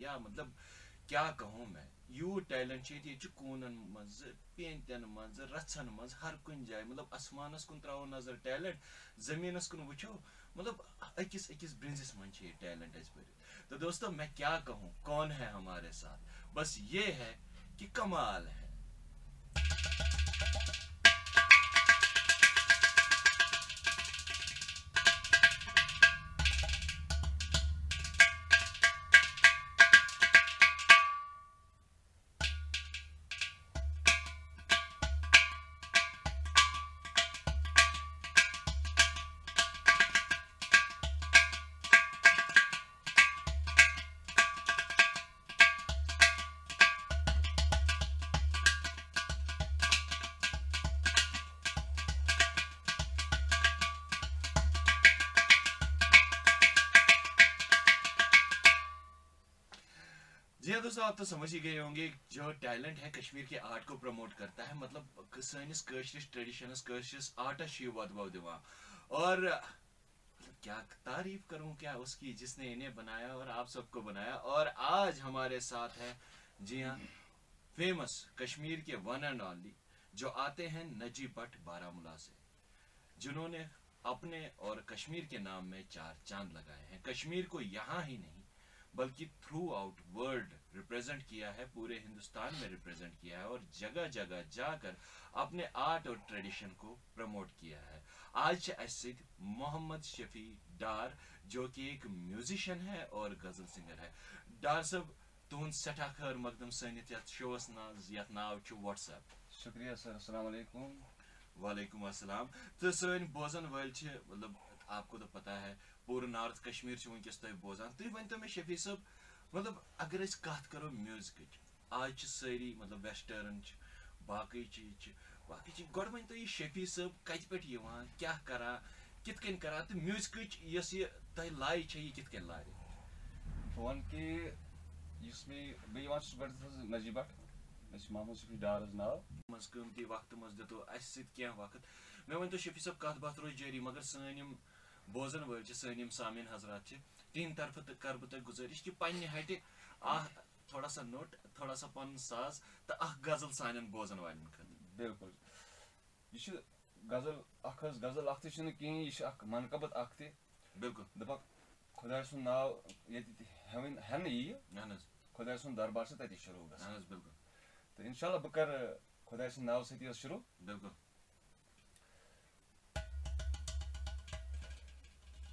مطلب کیٛاہ کہوٗ مےٚ یوٗت ٹیلینٹ چھُ ییٚتہِ ییٚتہِ چھِ کوٗنن منٛزٕ پینتٮ۪ن منٛزٕ رَژھن منٛز ہر کُنہِ جایہِ مطلب آسمانس کُن ترٛاوو نظر ٹیلنٹ زٔمیٖنس کُن وٕچھو مطلب أکِس أکِس برٛنزِس منٛز چھِ ییٚتہِ ٹیلنٹ اَسہِ بٔرِتھ تہٕ دوستو مےٚ کیاہ کہ کون ہے ہمارے ساتہٕ بس یہ ہے کہِ کمال ہے जी हाँ दोस्तों आप तो समझ ही गए होंगे जो टैलेंट है कश्मीर के आर्ट को प्रमोट करता है मतलब सैनिस कशिश ट्रेडिशनस कशिश आर्टस वदव दिवा और मतलब क्या तारीफ करूं क्या उसकी जिसने इन्हें बनाया और आप सबको बनाया और आज हमारे साथ है जी हाँ फेमस कश्मीर के वन एंड ऑनली जो आते हैं नजी भट्ट बारामूला से जिन्होंने अपने और कश्मीर के नाम में चार चांद लगाए हैं कश्मीर को यहाँ ही नहीं बल्कि थ्रू आउट वर्ल्ड रिप्रेजेंट किया है पूरे हिंदुस्तान में रिप्रेजेंट किया है और जगह जगह जाकर अपने आर्ट और ट्रेडिशन को प्रमोट किया है आज ऐसे मोहम्मद शफी डार जो कि एक म्यूजिशियन है और गजल सिंगर है डार साहब तुहद सठा खर मकदम सनित शोस यथ नाव व्हाट्सएप शुक्रिया सर अस्सलाम वालेकुम वालेकुम अस्सलाम तो सन बोजन वल मतलब आपको तो पता है पूरे नॉर्थ कश्मीर वनकस तुम बोजान तुम वन तो मे शफी सब मतलब अगर कत करो म्यूजिक आज सारी मतलब वेस्टर्न बाकी चीज बाकी चीज गो वन तो यह शफी सब कत पे क्या करा कित कन करा तो म्यूजिक यस ये तह लाय यह कित कन लाय वन कि युस मे बे वन नजीब भट मे मोहम्मद शफी डार नाव मज कमती بوزن وٲلۍ چھِ سٲنۍ یِم سامیٖن حضرات چھِ تِہنٛدِ طرفہٕ کَرٕ بہٕ تۄہہِ گُزٲرِش کہِ پنٕنہِ ہَٹہِ اکھ تھوڑا سا نوٚٹ تھوڑا سا پَنُن ساز تہٕ اکھ غزل سانٮ۪ن بوزن والٮ۪ن خٲطرٕ بِلکُل یہِ چھُ غزل اکھ حظ غزل اکھ تہِ چھُنہٕ کِہیٖنۍ یہِ چھِ اکھ منقبت اکھ تہِ بِلکُل دَپان خۄداے سُنٛد ناو ییٚتہِ ہیٚوٕنۍ ہیٚنہٕ یی اہن حظ خۄداے سُنٛد دربار چھُ تَتی شروٗع گژھان حظ بِلکُل تہٕ اِنشاء اللہ بہٕ کَرٕ خۄداے سٕنٛدِ ناوٕ سۭتی حظ شروٗع۔ بِلکُل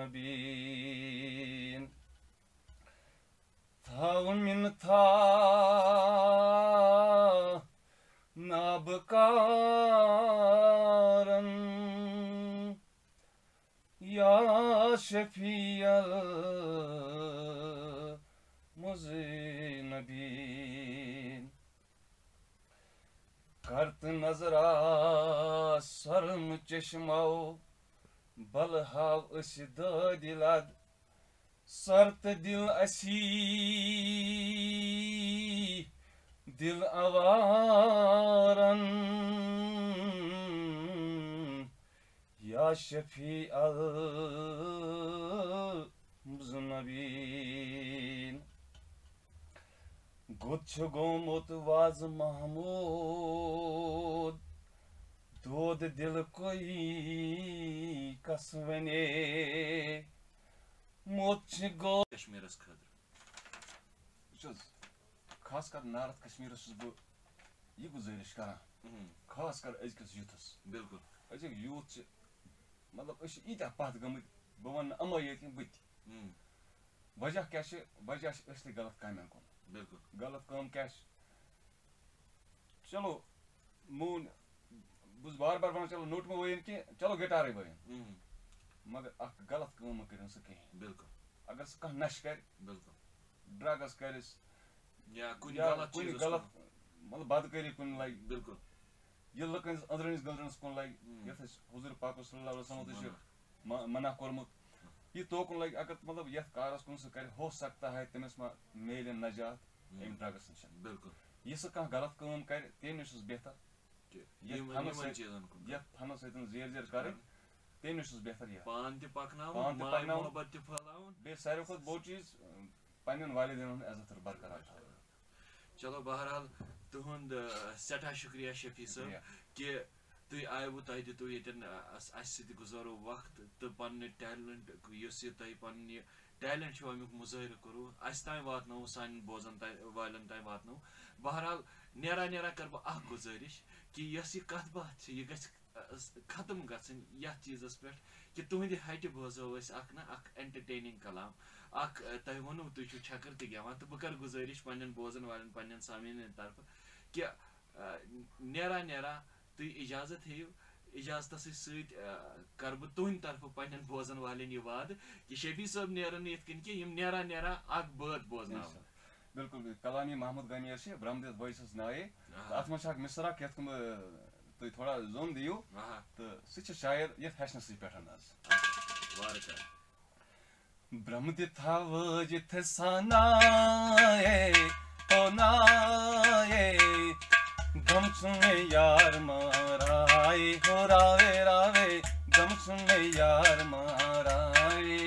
مبين تاء من کنگ یا يا مُضیٖن بیٖن خرت نظرا سرم چشمو بلہٕ ہاو أسۍ دٲدِ لد سرتہٕ دِل اسی دِل اوارن یا شفیع المذنبین گوٚت چھُ گوٚمُت وازٕ محموٗد दोद दिल कोई कस वने मोच गो कश्मीर खतर खास कर नॉर्थ कश्मीर बह यह गुजारिश कर खास कर अजकस यूथस बिल्कुल अजुक यूथ मतलब ईत्या पत गमत बह वन अमो ये बह वजह क्या वजह गलत कामें कुन बिल्कुल गलत काम क्या चलो मून बस बार बार वन चलो नोट में वन بہٕ چھُس بار بار وَنان چلو نوٚٹ مہٕ وٲیِن کینٛہہ چلو گِٹارٕے وٲیِن مگر اَکھ غلط کٲم مہٕ کٔرِنۍ سُہ کِہیٖنۍ۔ بِلکُل۔ اگر سُہ کانٛہہ نَشہٕ کَرِ بالکل ڈرٛگٕس کُنہِ غلط مطلب بَدکٲری کُن بِلکُل۔ یہِ لُکَن لُکن أنٛدرنِس کُن لَگہِ۔ یَتھ أسۍ حضوٗر پاکُ صلی اللہ حضر پاک پاک منع کوٚرمُت یہِ توکُن لَگہِ۔ اگر مطلب یَتھ کارَس کُن سُہ کَرِ ہو ہوسکتا ہے تٔمِس ما میلہِ نجات یہِ سُہ کانٛہہ غلط کٲم کَرِ تٔمۍ نِش چھُس بہتر۔ یِم یِمن چیٖزن کُن یَتھ فنَس سۭتۍ زیر زیر کَرٕنۍ تٔمِس چھُس بہتر یہِ پانہٕ تہِ پَکناوُن ماے محبت تہِ پھہلاوُن بیٚیہِ ساروی کھۄتہٕ بوٚڑ چیٖز پنٕنٮ۪ن والدینن ہُنٛد عزت برقرار چلو بہرحال تُہُنٛد سٮ۪ٹھاہ شُکریہ شفیع صٲب کہِ تُہۍ آیوٕ تۄہہِ دِتوٕ ییٚتٮ۪ن اَسہِ سۭتۍ گُزارو وقت تہٕ پنٕنہِ ٹیلنٹ یُس یہِ تۄہہِ پنٕنہِ ٹیلنٛٹ چھُ اَمیُک مُظٲہرٕ کوٚروُ اَسہِ تانۍ واتنو سانٮ۪ن بوزَن بوزن والٮ۪ن تانۍ واتنوو بہرحال نیران نیران کَرٕ بہٕ اَکھ گُزٲرِش کہِ یۄس یہِ کَتھ باتھ چھِ یہِ گژھِ ختم گژھٕنۍ یَتھ چیٖزَس پٮ۪ٹھ کہِ تُہٕنٛدِ ہَٹہِ بوزو أسۍ اَکھ نہ اَکھ اٮ۪نٹَرٹینِنٛگ کَلام اَکھ تۄہہِ ووٚنوُ تُہۍ چھُو چھَکٕر تہِ گٮ۪وان تہٕ بہٕ کَرٕ گُزٲرِش پنٛنٮ۪ن بوزَن والٮ۪ن پنٛنٮ۪ن سامٮ۪ن طرفہٕ کہِ نیران نیران تُہۍ اِجازت ہیٚیِو اِجازتَسٕے سۭتۍ کَرٕ بہٕ تُہٕنٛدِ طرفہٕ پنٛنٮ۪ن بوزَن والٮ۪ن یہِ وعدٕ کہِ شفیع صٲب نیرَن نہٕ یِتھ کٔنۍ کہِ یِم نیران نیران اَکھ بٲتھ بوزناوان کلامی محمد غمیر چھِ برٛمدِس دِتھ بٲے سٕنٛز ناو اَتھ منٛز چھِ اَکھ مِثر اکھ یَتھ کُن تُہۍ تھوڑا زوٚن دِیِو۔ تہٕ سُہ چھِ شاید یَتھ ہٮ۪چھنَسٕے پٮ۪ٹھ حظ۔ गम सुने यार माराए हो रावे रावे गम सुने यार माराए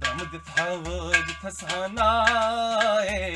ब्रह्म थव जिथ सनाए